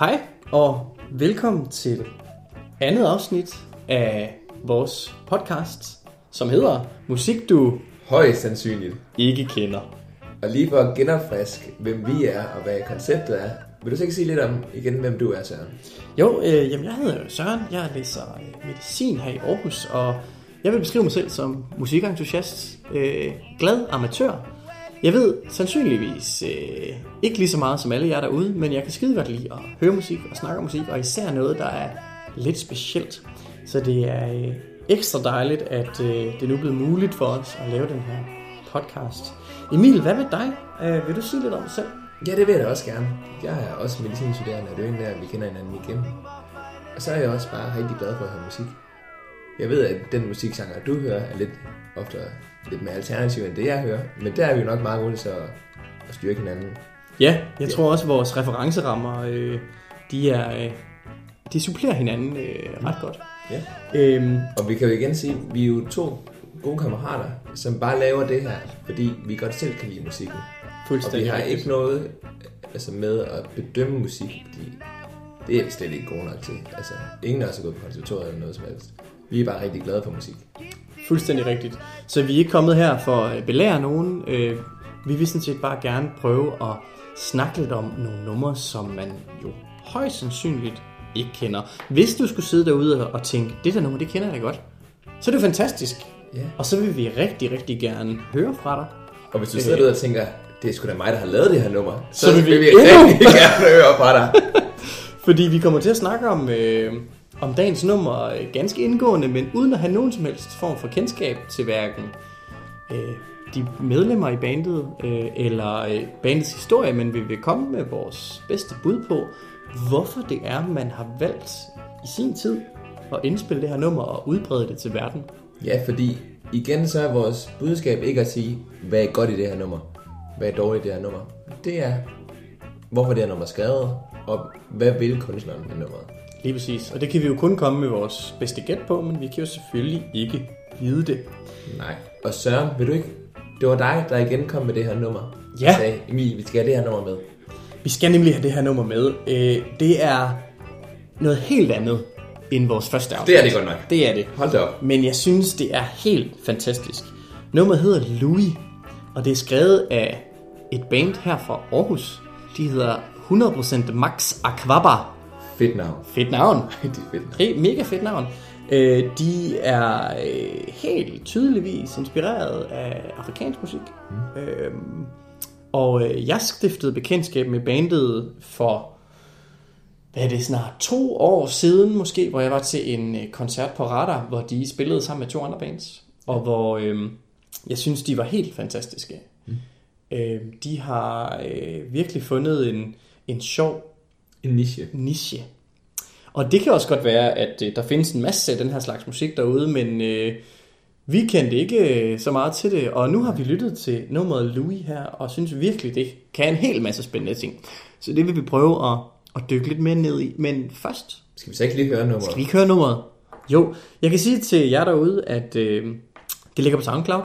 Hej og velkommen til andet afsnit af vores podcast, som hedder Musik du Højst sandsynligt. ikke kender. Og lige for at genopfriske, hvem vi er og hvad konceptet er, vil du så ikke sige lidt om igen, hvem du er, Søren? Jo, øh, jamen jeg hedder Søren, jeg læser øh, medicin her i Aarhus, og jeg vil beskrive mig selv som musikentusiast, øh, glad amatør. Jeg ved sandsynligvis øh, ikke lige så meget som alle jer derude, men jeg kan skide godt lide at høre musik og snakke om musik, og især noget, der er lidt specielt. Så det er øh, ekstra dejligt, at øh, det nu er blevet muligt for os at lave den her podcast. Emil, hvad med dig? Øh, vil du sige lidt om dig selv? Ja, det vil jeg da også gerne. Jeg er også medicinstuderende, og det er jo en der, vi kender hinanden igennem. Og så er jeg også bare rigtig glad for at høre musik. Jeg ved, at den musikgenre, du hører, er lidt ofte lidt mere alternativ end det, jeg hører. Men der er vi jo nok meget muligt så at styrke hinanden. Ja, jeg tror også, at vores referencerammer, øh, de er... Øh, de supplerer hinanden øh, ret godt. Ja. Øhm, Og vi kan jo igen sige, at vi er jo to gode kammerater, som bare laver det her, fordi vi godt selv kan lide musikken. Og vi har ikke noget altså med at bedømme musik, fordi det er vi slet ikke gode nok til. Altså, ingen af os har gået på konservatoriet eller noget som helst. Vi er bare rigtig glade for musik. Fuldstændig rigtigt. Så vi er ikke kommet her for at belære nogen. Øh, vi vil sådan set bare gerne prøve at snakke lidt om nogle numre, som man jo højst sandsynligt ikke kender. Hvis du skulle sidde derude og tænke, det der nummer, det kender jeg da godt, så er det fantastisk. Ja. Og så vil vi rigtig, rigtig gerne høre fra dig. Og hvis du sidder derude og tænker, det er sgu da mig, der har lavet det her nummer, så, Så vil vi vi rigtig gerne høre fra dig. Fordi vi kommer til at snakke om, øh, om dagens nummer øh, ganske indgående, men uden at have nogen som helst form for kendskab til hverken øh, de medlemmer i bandet øh, eller øh, bandets historie, men vi vil komme med vores bedste bud på, hvorfor det er, man har valgt i sin tid at indspille det her nummer og udbrede det til verden. Ja, fordi igen så er vores budskab ikke at sige, hvad er godt i det her nummer, hvad er dårligt i det her nummer. Det er, hvorfor det her nummer er skrevet, og hvad vil kunstneren med nummeret. Lige præcis. Og det kan vi jo kun komme med vores bedste gæt på, men vi kan jo selvfølgelig ikke vide det. Nej. Og Søren, vil du ikke? Det var dig, der igen kom med det her nummer. Ja. Og sagde, Emil, vi skal have det her nummer med. Vi skal nemlig have det her nummer med. Øh, det er noget helt andet end vores første afsnit. Det er det godt nok. Det er det. Hold da op. Men jeg synes, det er helt fantastisk. Nummeret hedder Louis, og det er skrevet af et band her fra Aarhus. De hedder 100% Max Aquaba. Fedt navn. Fedt navn. Rigtig fedt navn. Mega fedt navn. Øh, de er øh, helt tydeligvis inspireret af afrikansk musik. Mm. Øh, og øh, jeg stiftede bekendtskab med bandet for, hvad er det, snart to år siden måske, hvor jeg var til en øh, koncert på Radar, hvor de spillede sammen med to andre bands. Og hvor øh, jeg synes, de var helt fantastiske. Mm. Øh, de har øh, virkelig fundet en, en sjov En niche. niche. Og det kan også godt være, at øh, der findes en masse af den her slags musik derude, men øh, vi kendte ikke øh, så meget til det, og nu har vi lyttet til nummeret Louis her, og synes virkelig, det kan en hel masse spændende ting. Så det vil vi prøve at, at dykke lidt mere ned i. Men først, Skal vi så ikke lige høre nummeret? skal vi ikke høre nummeret? Jo, jeg kan sige til jer derude, at øh, det ligger på SoundCloud.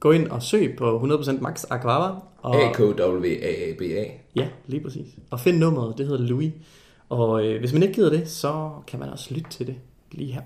Gå ind og søg på 100% Max Aquava. Og, A-K-W-A-A-B-A. Ja, lige præcis. Og find nummeret, det hedder Louis. Og øh, hvis man ikke gider det, så kan man også lytte til det lige her.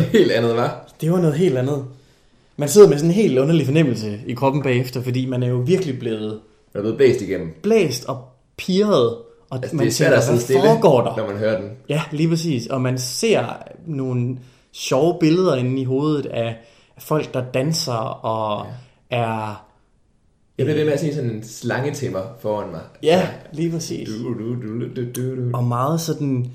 Noget helt andet, var. Det var noget helt andet. Man sidder med sådan en helt underlig fornemmelse i kroppen bagefter, fordi man er jo virkelig blevet Man er blevet blæst igennem. blæst og pirret, og Altså, man det er svært tænker, hvad stille, foregår der? når man hører den. Ja, lige præcis. Og man ser nogle sjove billeder inde i hovedet af af folk, der danser og ja. er... Jeg bliver ved med at se sådan en slange til mig foran mig. Ja, lige præcis. Du, du, du, du, du, du. Og meget sådan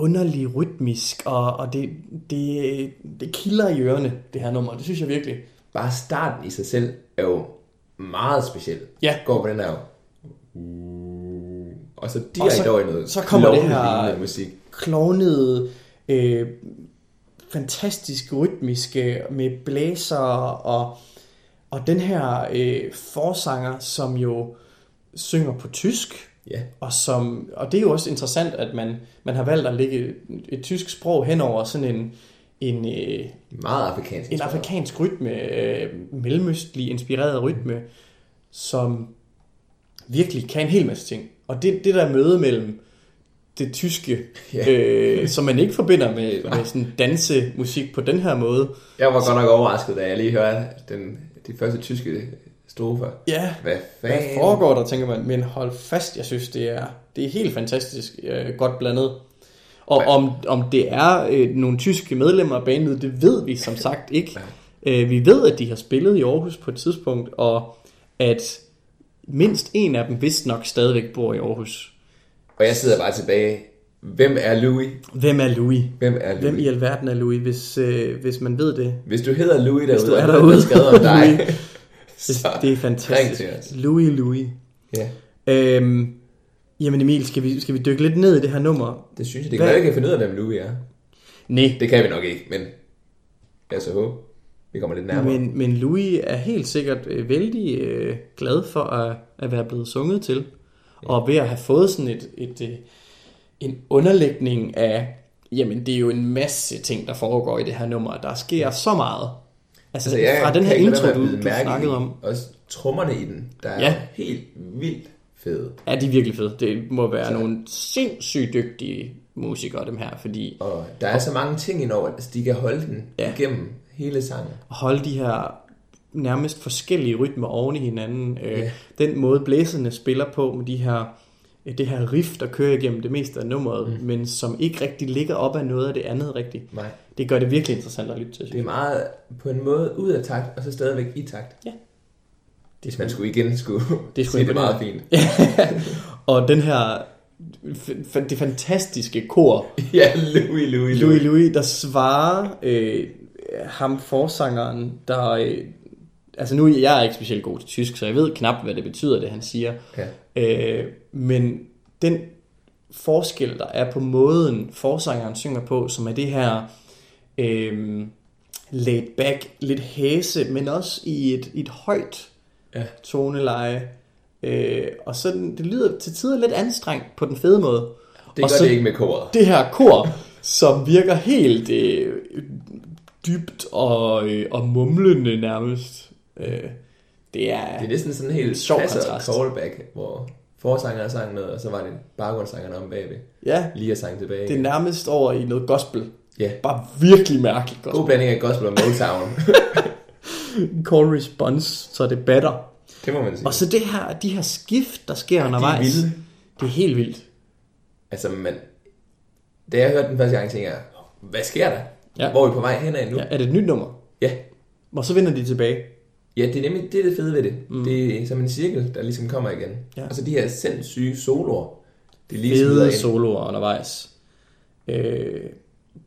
underlig rytmisk, og, og det, det, det kilder i ørerne, det her nummer. Det synes jeg virkelig. Bare starten i sig selv er jo meget speciel. Ja. Går på den her. Og så direkte så- over i noget så kommer det her- musik. klovnede, øh, fantastisk rytmiske med blæser og, og den her øh, forsanger, som jo synger på tysk, Ja. og, som, og det er jo også interessant, at man, man har valgt at lægge et, tysk sprog hen over sådan en, en, øh, Meget afrikansk. en afrikansk rytme, øh, mellemøstlig inspireret rytme, som virkelig kan en hel masse ting. Og det, det der møde mellem det tyske, Ja. øh, som man ikke forbinder med, med sådan dansemusik på den her måde. Jeg var godt nok overrasket, da jeg lige hørte den, de første tyske strofer. Ja, Hvad hvad fanden? foregår der, tænker man. Men hold fast, jeg synes, det er, det er helt fantastisk øh, godt blandet. Og om, om det er øh, nogle tyske medlemmer af bandet, det ved vi som sagt ikke. Øh, vi ved, at de har spillet i Aarhus på et tidspunkt, og at mindst en af dem vist nok stadigvæk bor i Aarhus. Og jeg sidder bare tilbage. Hvem er Louis? Hvem er Louis? Hvem er Louis? Hvem i alverden er Louis, hvis, øh, hvis man ved det? Hvis du hedder Louis derude, du er og derude, har skrevet om dig, Så det er fantastisk. Louis, Louis. Ja, Øhm, jamen Emil, skal vi, skal vi dykke lidt ned i det her nummer? det synes jeg. Det kan være, vi kan finde ud af, hvem Louis er. Nej, Det kan vi nok ikke, men jeg så håber, vi kommer lidt nærmere. men, men Louis er helt sikkert øh, vældig øh, glad for at, at være blevet sunget til. Og ved at have fået sådan et, et, øh, en underlægning af, jamen det er jo en masse ting, der foregår i det her nummer. Der sker så meget. Altså, Altså, jeg fra den her intro, du, du snakkede om. Også trommerne i den, der er Ja. helt vildt fede. Ja, de er virkelig fede. Det må være Så- nogle sindssygt dygtige musikere, dem her, fordi Og der er så mange ting indover, at altså, de kan holde den Ja. igennem hele sangen. at holde de her nærmest forskellige rytmer oven i hinanden. Øh, Ja. Den måde blæserne spiller på med de her, det her riff, der kører igennem det meste af nummeret, mm. men som ikke rigtig ligger op af noget af det andet rigtigt. Nej. Det gør det virkelig interessant at lytte til. Det er meget på en måde ud af takt, og så stadigvæk i takt. Ja. Hvis man skulle igen skulle Det er sige det meget fint. Og den her, det fantastiske kor, ja, Louis, Louis, Louis Louis, der svarer øh, ham forsangeren, der... Altså nu jeg er ikke specielt god til tysk, så jeg ved knap, hvad det betyder, det han siger. Ja. Øh, men den forskel, der er på måden, forsangeren synger på, som er det her øh, laid back, lidt hæse, men også i et, et højt Ja. toneleje. Øh, og så den- det lyder til tider lidt anstrengt på den fede måde. Det og gør så det ikke med koret. det her kor, som virker helt øh, dybt og, øh, og mumlende nærmest. Øh, det er, Det er næsten sådan en helt sjov kontrast. callback, hvor forsangeren sang noget, og så var det baggrundssangerne om bagved. ja, Lige at sang tilbage. det er nærmest over i noget gospel. Ja. Bare virkelig mærkeligt God gospel. blanding af gospel og Motown. Call response, så det batter. det må man sige. Og så det her, de her skift, der sker er undervejs. vilde. Det er helt vildt. Altså, man, da jeg hørte den første gang, tænkte jeg, hvad sker der? Ja. Ja. Hvor er vi på vej hen af nu? Ja, er det et nyt nummer? ja. Og så vender de tilbage. Ja, det er nemlig det, er det fede ved det. Mm. Det er som en cirkel, der ligesom kommer igen. Ja. Og så de her sindssyge soloer, det lige smider Fede soloer undervejs. Øh,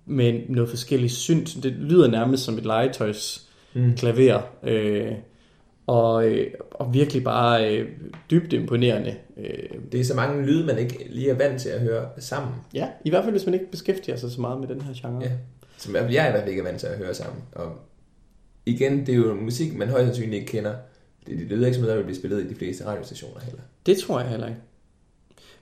med noget forskelligt synt. Det lyder nærmest som et legetøjs mm. klaver. Øh, og, øh, og virkelig bare øh, dybt imponerende. Øh, Det er så mange lyde, man ikke lige er vant til at høre sammen. ja, i hvert fald hvis man ikke beskæftiger sig så meget med den her genre. Ja. Som jeg jeg er i hvert fald ikke er vant til at høre sammen. Og igen, det er jo musik, man højst sandsynligt ikke kender. Det, det lyder ikke som noget, der vil blive spillet i de fleste radiostationer heller. Det tror jeg heller ikke.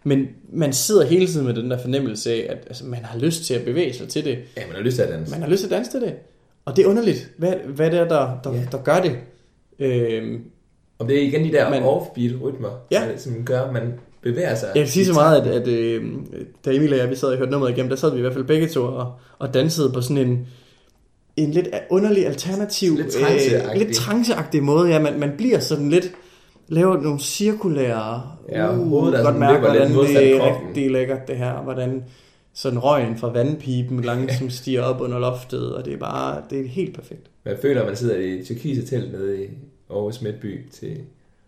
Men man sidder hele tiden med den der fornemmelse af, at altså, man har lyst til at bevæge sig til det. Ja, man har lyst til at danse. Man har lyst til at danse til det. Og det er underligt, hvad, hvad det er, der, der, Ja. der gør det. Øhm, Og det er igen de der Men, offbeat rytmer, Ja. ja. som gør, at man bevæger sig. Jeg kan sige så meget, at, at øh, da Emil og jeg vi sad og hørte nummeret igennem, der sad vi i hvert fald begge to og, og dansede på sådan en, en lidt underlig alternativ, Lidt tranceagtig. lidt tranceagtig måde. Ja, man, man bliver sådan lidt, laver nogle cirkulære, Ja, og hovedet godt sådan mærke, hvordan det er rigtig lækkert det her, hvordan sådan røgen fra vandpipen langsomt stiger op under loftet, og det er bare, det er helt perfekt. Man føler, at man sidder i et tyrkise telt nede i Aarhus Midtby til,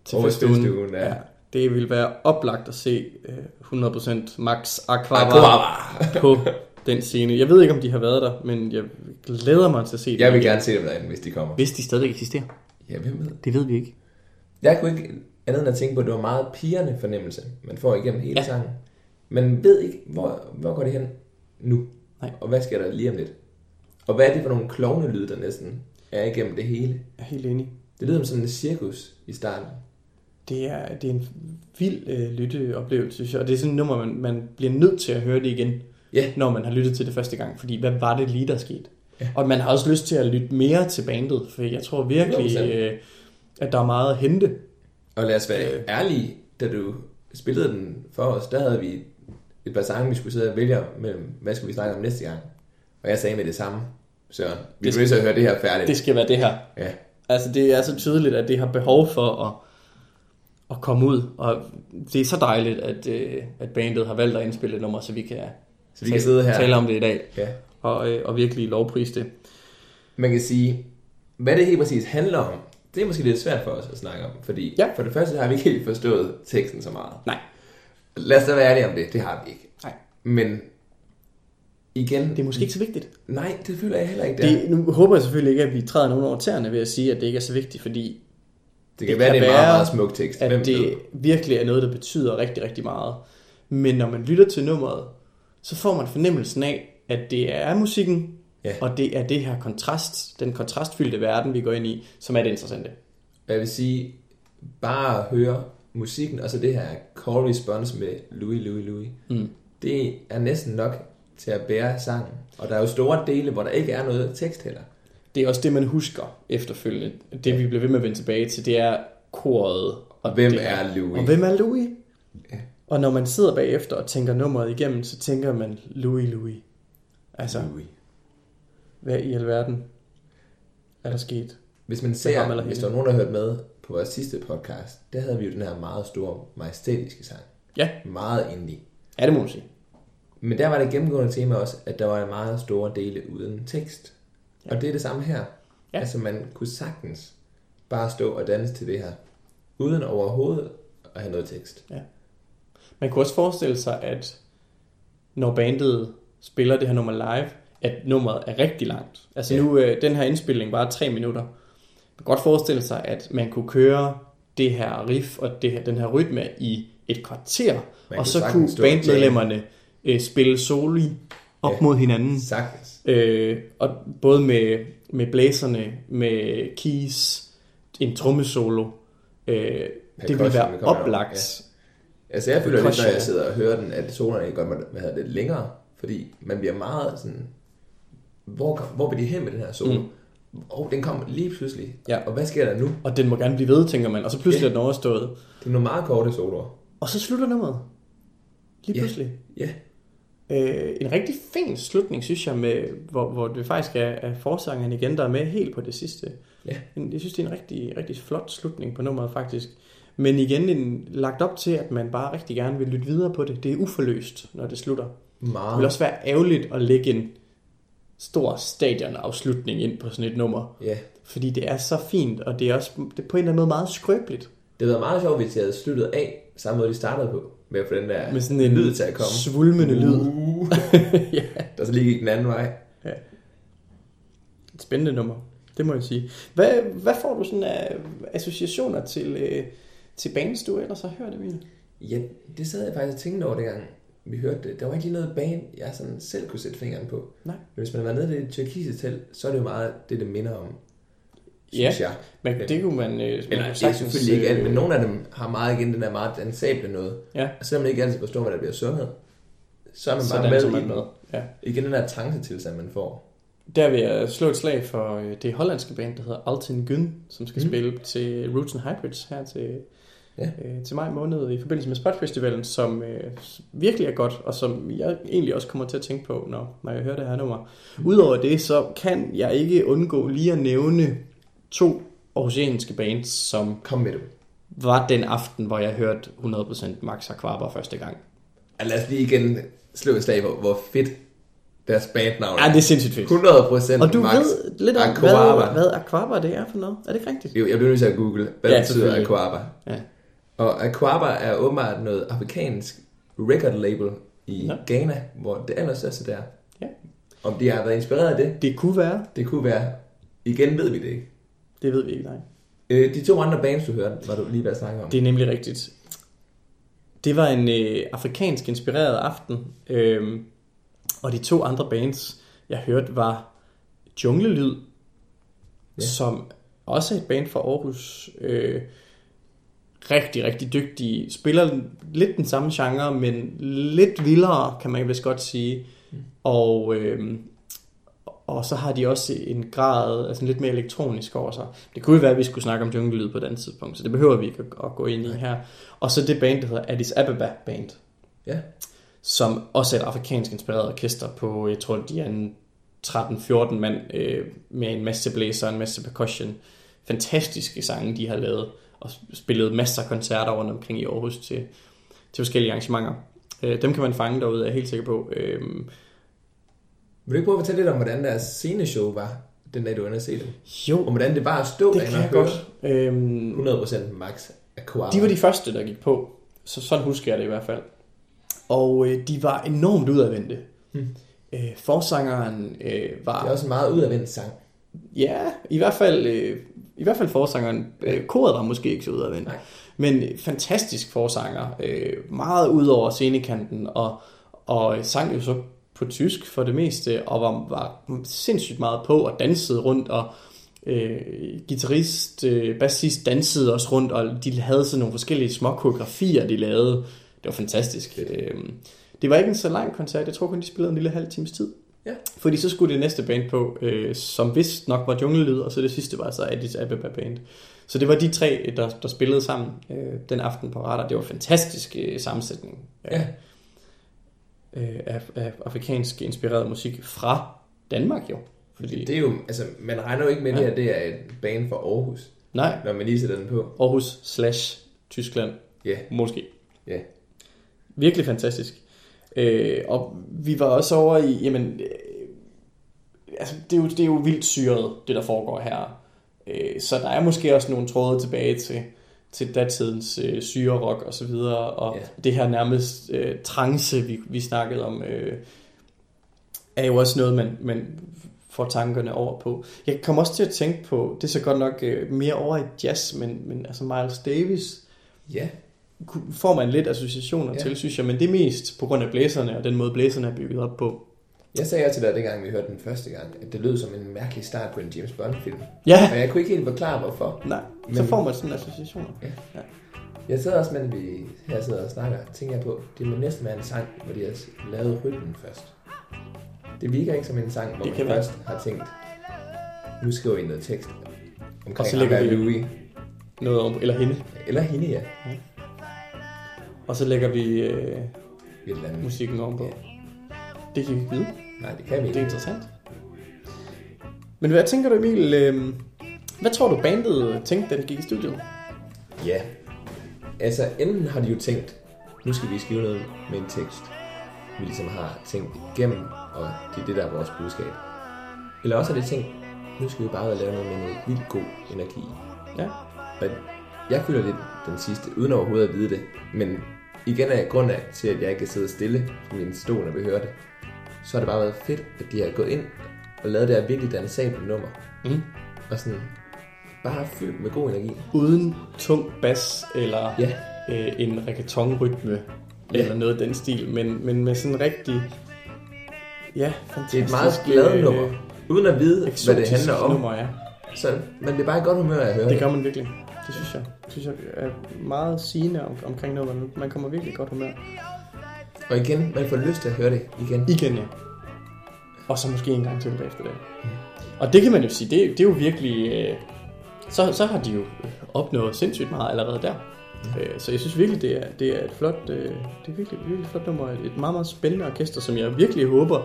Til Aarhus festuen. Ja. Ja, det vil være oplagt at se øh, 100% Max Aquava. Aquava. på den scene. Jeg ved ikke, om de har været der, men jeg glæder mig til at se det. Jeg vil gerne se dem derinde, hvis de kommer. Hvis de stadig eksisterer. Ja, hvem ved? Det ved vi ikke. Jeg kunne ikke andet end at tænke på, at det var meget pigerne fornemmelse, man får igennem hele Ja. sangen. Men ved ikke, hvor, hvor går det hen nu? Nej. Og hvad sker der lige om lidt? Og hvad er det for nogle klovnelyde, der næsten er igennem det hele? Jeg er helt enig. Det lyder som sådan en cirkus i starten. Det er, det er en vild øh, lytteoplevelse, synes jeg. Og det er sådan et nummer, man, man bliver nødt til at høre det igen, Ja. når man har lyttet til det første gang. Fordi hvad var det lige, der skete? Ja. Og man har også lyst til at lytte mere til bandet, for jeg tror virkelig, 100%. øh, at der er meget at hente. Og lad os være Øh. ærlige, da du spillede den for os, der havde vi et par sange, vi skulle sidde og vælge mellem, hvad skulle vi snakke om næste gang? Og jeg sagde med det samme, Søren. Vi Det til at høre det her færdigt. Det skal være det her. Ja. Altså, det er så tydeligt, at det har behov for at, at komme ud. Og det er så dejligt, at, øh, at bandet har valgt at indspille et nummer, så vi kan, Så vi kan sidde her. tale om det i dag. ja. Og, øh, og virkelig lovprise det. Man kan sige, hvad det helt præcis handler om, det er måske lidt svært for os at snakke om, fordi Ja. for det første har vi ikke helt forstået teksten så meget. Nej. Lad os da være ærlige om det, det har vi ikke. Nej. Men igen, Det er måske ikke så vigtigt. nej, det føler jeg heller ikke, det, Det, nu håber jeg selvfølgelig ikke, at vi træder nogen over tæerne ved at sige, at det ikke er så vigtigt, fordi det kan det være, kan det er en meget, meget smuk tekst. Hvem at det ved? virkelig er noget, der betyder rigtig, rigtig meget. Men når man lytter til nummeret, så får man fornemmelsen af, at det er musikken, Ja. og det er det her kontrast, den kontrastfyldte verden, vi går ind i, som er det interessante. Jeg vil sige, bare at høre musikken, og så det her call response med Louis, Louis, Louis, Mm. det er næsten nok til at bære sangen. Og der er jo store dele, hvor der ikke er noget tekst heller. Det er også det, man husker efterfølgende. Det, vi bliver ved med at vende tilbage til, det er koret. Og hvem det er Louis? Og hvem er Louis? Ja. Og når man sidder bagefter og tænker nummeret igennem, så tænker man Louis, Louis. Altså, Louis. hvad i alverden er der sket? Hvis man ham ser, eller hvis der er nogen, der har hørt med på vores sidste podcast, der havde vi jo den her meget store, majestætiske sang. Ja, Meget indie. er det må man sige. Men der var det gennemgående tema også, at der var meget store dele uden tekst. Ja. Og det er det samme her. Ja. Ja. Altså man kunne sagtens bare stå og danse til det her, uden overhovedet at have noget tekst. Man kunne også forestille sig, at når bandet spiller det her nummer live, at nummeret er rigtig langt. Altså Ja. nu, øh, den her indspilning var tre minutter. Man kan godt forestille sig, at man kunne køre det her riff og det her, den her rytme i et kvarter, Man og så kunne bandmedlemmerne øh, spille soli op Ja. mod hinanden. Sagtens. Øh, og både med, med blæserne, med keys, en trommesolo. Øh, det vil Percussion, være oplagt. Altså jeg føler lidt, når jeg sidder og hører den, at solerne godt må hvad hedder det, længere, fordi man bliver meget sådan, hvor, hvor vil de hen med den her solo? Mm. Og den kommer lige pludselig. Ja. Og hvad sker der nu? Og den må gerne blive ved, tænker man. Og så pludselig Ja. er den overstået. Det er nogle meget korte soloer. Og så slutter nummeret. Lige Ja. pludselig. Ja. Øh, en rigtig fin slutning, synes jeg, med, hvor, hvor det faktisk er, er forsangeren igen, der er med helt på det sidste. Ja. Jeg synes, det er en rigtig, rigtig flot slutning på nummeret, faktisk. Men igen en, lagt op til, at man bare rigtig gerne vil lytte videre på det. Det er uforløst, når det slutter. Det Meget. vil også være ærgerligt at lægge en stor stadionafslutning ind på sådan et nummer. Ja. Fordi det er så fint, og det er også det er på en eller anden måde meget skrøbeligt. Det havde været meget sjovt, hvis jeg havde sluttet af, samme måde de startede på, med at få den der Med sådan en lyd til at komme. svulmende lyd. Uh, ja. der så lige gik den anden vej. Et spændende nummer, det må jeg sige. Hvad, hvad får du sådan af associationer til, øh, til du ellers har hørt, Emil? Ja, det sad jeg faktisk og tænkte over, dengang vi hørte det. Der var ikke lige noget band, jeg sådan selv kunne sætte fingeren på. Nej. Men hvis man har været nede i det tyrkise telt, så er det jo meget det, det minder om. Ja, jeg. Men det kunne man, øh, man Eller kunne det er selvfølgelig ikke alt, men øh, nogle af dem har meget igen den der meget dansable noget. Ja, Og selvom man ikke altid forstår, hvad der bliver sunget, så er man så bare med, i man med. Ja. Igen den der trance-tilstand, man får. Der vil jeg slå et slag for øh, det hollandske band, der hedder Altin Gün, som skal. Mm. spille til Roots and Hybrids her til, Ja. øh, til maj måned i forbindelse med Spot Festivalen, som øh, virkelig er godt, og som jeg egentlig også kommer til at tænke på, når, når jeg hører det her nummer. Udover det, så kan jeg ikke undgå lige at nævne to aarhusianske bands, som Kom med det. var den aften, hvor jeg hørte 100% Max Aquaba første gang. Ja, lad os lige igen slå et slag, hvor, hvor fedt deres bandnavn Ja, det er sindssygt fedt. 100 procent Og du Max ved lidt om, Aquaba. hvad, hvad Aquaba det er for noget. Er det ikke rigtigt? Jo, jeg bliver nødt til at google, hvad Ja, betyder. Aquaba. Ja. Og Aquaba er åbenbart noget afrikansk record label i Nå. Ghana, hvor det allerstørste der. Ja. Om de har været inspireret af det, Det kunne være. det kunne være. Igen ved vi det ikke. Det ved vi ikke, nej. Øh, de to andre bands, du hørte, var du lige ved at snakke om. Det er nemlig rigtigt. Det var en øh, afrikansk inspireret aften, øh, og de to andre bands, jeg hørte, var Junglelyd, ja. Ja. som også er et band fra Aarhus. Øh, rigtig, rigtig dygtige. Spiller lidt den samme genre, men lidt vildere, kan man vist godt sige. Mm. Og, øh, og så har de også en grad, altså lidt mere elektronisk over sig. Det kunne jo være, at vi skulle snakke om junglelyd på et andet tidspunkt, så det behøver vi ikke at, at gå ind i her. Og så det band, der hedder Addis Ababa Band, Ja. som også er et afrikansk inspireret orkester på, jeg tror, de er en 13-14 mand øh, med en masse blæser og en masse percussion. Fantastiske sange, de har lavet, og spillet masser af koncerter rundt omkring i Aarhus til, til forskellige arrangementer. Øh, dem kan man fange derude, er jeg helt sikker på. Øh, Vil du ikke prøve at fortælle lidt om, hvordan deres sceneshow var, den dag du var inde og se det? jo, Og hvordan det var at stå det kan jeg godt. Øh, 100% Max Aquaba. De var de første, der gik på. Så sådan husker jeg det i hvert fald. Og øh, de var enormt udadvendte. Hmm. Øh, forsangeren øh, var... Det er også en meget udadvendt sang. Ja, i hvert fald, øh, i hvert fald forsangeren. Øh, koret var måske ikke så udadvendt. Men fantastisk forsanger. Øh, meget ud over scenekanten. Og, og sang jo så på tysk for det meste. Og var, var sindssygt meget på og dansede rundt. Og øh, guitarist, øh, bassist dansede også rundt. Og de havde sådan nogle forskellige små koreografier, de lavede. Det var fantastisk. Øh, det var ikke en så lang koncert. Jeg tror kun, de spillede en lille halv times tid. Ja. Fordi så skulle det næste band på, øh, som vist nok var Junglelyd, og så det sidste var så Addis Ababa Band. Så det var de tre, der, der spillede sammen øh, den aften på Radar. Det var fantastisk øh, sammensætning Ja. af, øh, af, af afrikansk inspireret musik fra Danmark jo. Fordi, Det er jo, altså, man regner jo ikke med Ja. det, at det er et band fra Aarhus, nej, når man lige sætter den på. Aarhus slash Tyskland, Ja, måske. ja. Virkelig fantastisk. Øh, og vi var også over i, jamen, øh, altså det er, jo, det er jo vildt syret, det der foregår her. Øh, så der er måske også nogle tråde tilbage til, til datidens øh, syre-rock og så videre, og Ja. det her nærmest øh, trance, vi, vi snakkede om, øh, er jo også noget, man, man får tankerne over på. Jeg kom også til at tænke på, det er så godt nok øh, mere over i jazz, men, men altså Miles Davis, Ja, får man lidt associationer Ja. ja. til, synes jeg, men det er mest på grund af blæserne og den måde blæserne er bygget op på. jeg sagde til dig, dengang vi hørte den første gang, at det lød som en mærkelig start på en James Bond-film. Ja, Og jeg kunne ikke helt forklare, hvorfor. nej, så Men- får man sådan associationer. Jeg sidder også, mens vi her sidder og snakker, tænker jeg på, det må næsten være en sang, hvor de har lavet rytmen først. Det virker ikke som en sang, hvor Det man kan være. først har tænkt, nu skriver I noget tekst omkring Og så lægger vi- Louis. Noget om, eller hende. Eller hende, ja. Og så lægger vi øh, Et eller andet. musikken ovenpå. Ja. Det kan vi ikke vide. Nej, det kan vi Det ikke. er interessant. Men hvad tænker du, Emil? Øh, hvad tror du, bandet tænkte, da det gik i studiet? Ja. Altså, enten har de jo tænkt, nu skal vi skrive noget med en tekst, vi ligesom har tænkt igennem, og det er det, der er vores budskab. Eller også har de tænkt, nu skal vi bare lave noget med noget vildt god energi. Ja. Og jeg føler lidt den sidste, uden overhovedet at vide det. Men igen er grund af til, at jeg ikke kan sidde stille på min stol, når vi hører det. Så har det bare været fedt, at de har gået ind og lavet det her virkelig dansable nummer. Mm. Og sådan bare fyldt med god energi. Uden tung bas eller Ja, øh, en reggaeton-rytme Ja. eller noget af den stil, men, men med sådan en rigtig, ja, fantastisk, det er et meget glad øh, nummer. Uden at vide, hvad det handler om. Nummer, ja. Så man bliver bare i godt humør af at høre Det det. gør man virkelig. Det synes jeg. Det synes jeg er meget sigende om, omkring noget. Man, man kommer virkelig godt humør. Og igen, man får lyst til at høre det igen. Igen, ja. Og så måske en gang til efter det. Og det kan man jo sige, det, det er jo virkelig... Øh, så, så har de jo opnået sindssygt meget allerede der. Øh, så jeg synes virkelig, det er, det er et flot, øh, det er virkelig, virkelig flot nummer. Et et meget, meget spændende orkester, som jeg virkelig håber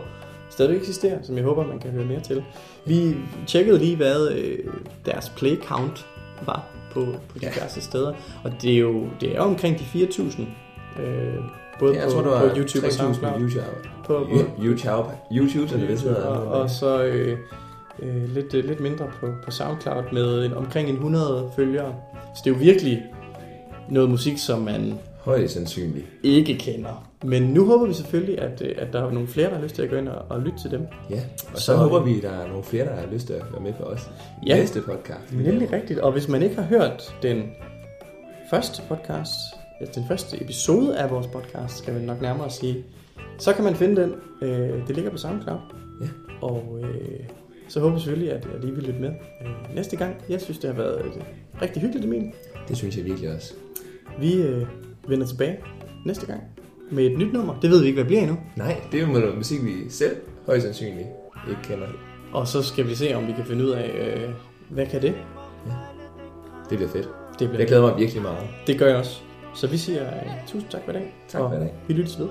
stadig eksisterer, som jeg håber, man kan høre mere til. Vi tjekkede lige, hvad øh, deres play count var på, på diverse steder, og det er jo det er omkring de 4.000, øh, både Jeg på, tror, på YouTube og 3.000 SoundCloud. på YouTube. På, på, YouTube, YouTube, YouTube, hedder. og, og så øh, øh, lidt, øh, lidt mindre på, på SoundCloud med en, omkring en 100 følgere. Så det er jo virkelig noget musik, som man Højst sandsynligt. ikke kender. Men nu håber vi selvfølgelig, at, øh, at der er nogle flere, der har lyst til at gå ind og, og lytte til dem. Ja, og så, Så, håber vi, at der er nogle flere, der har lyst til at være med på os. Ja. Næste podcast. Nemlig rigtigt. Og hvis man ikke har hørt den første podcast, ja, den første episode af vores podcast, skal man nok nærmere sige, så kan man finde den. Øh, det ligger på SoundCloud. Ja. Og øh, så håber vi selvfølgelig, at, at I vil lytte med øh, næste gang. Jeg synes, det har været et rigtig hyggeligt, Emil. Det synes jeg virkelig også. Vi øh, vender tilbage næste gang med et nyt nummer. Det ved vi ikke, hvad bliver endnu. Nej, det er jo noget musik, vi selv højst sandsynligt ikke kender. Og så skal vi se, om vi kan finde ud af, øh, hvad kan det? Det bliver fedt. Det, bliver, Jeg glæder mig virkelig meget. det gør jeg også. Så vi siger øh, tusind tak for i dag. Tak for i dag. Vi lyttes ved.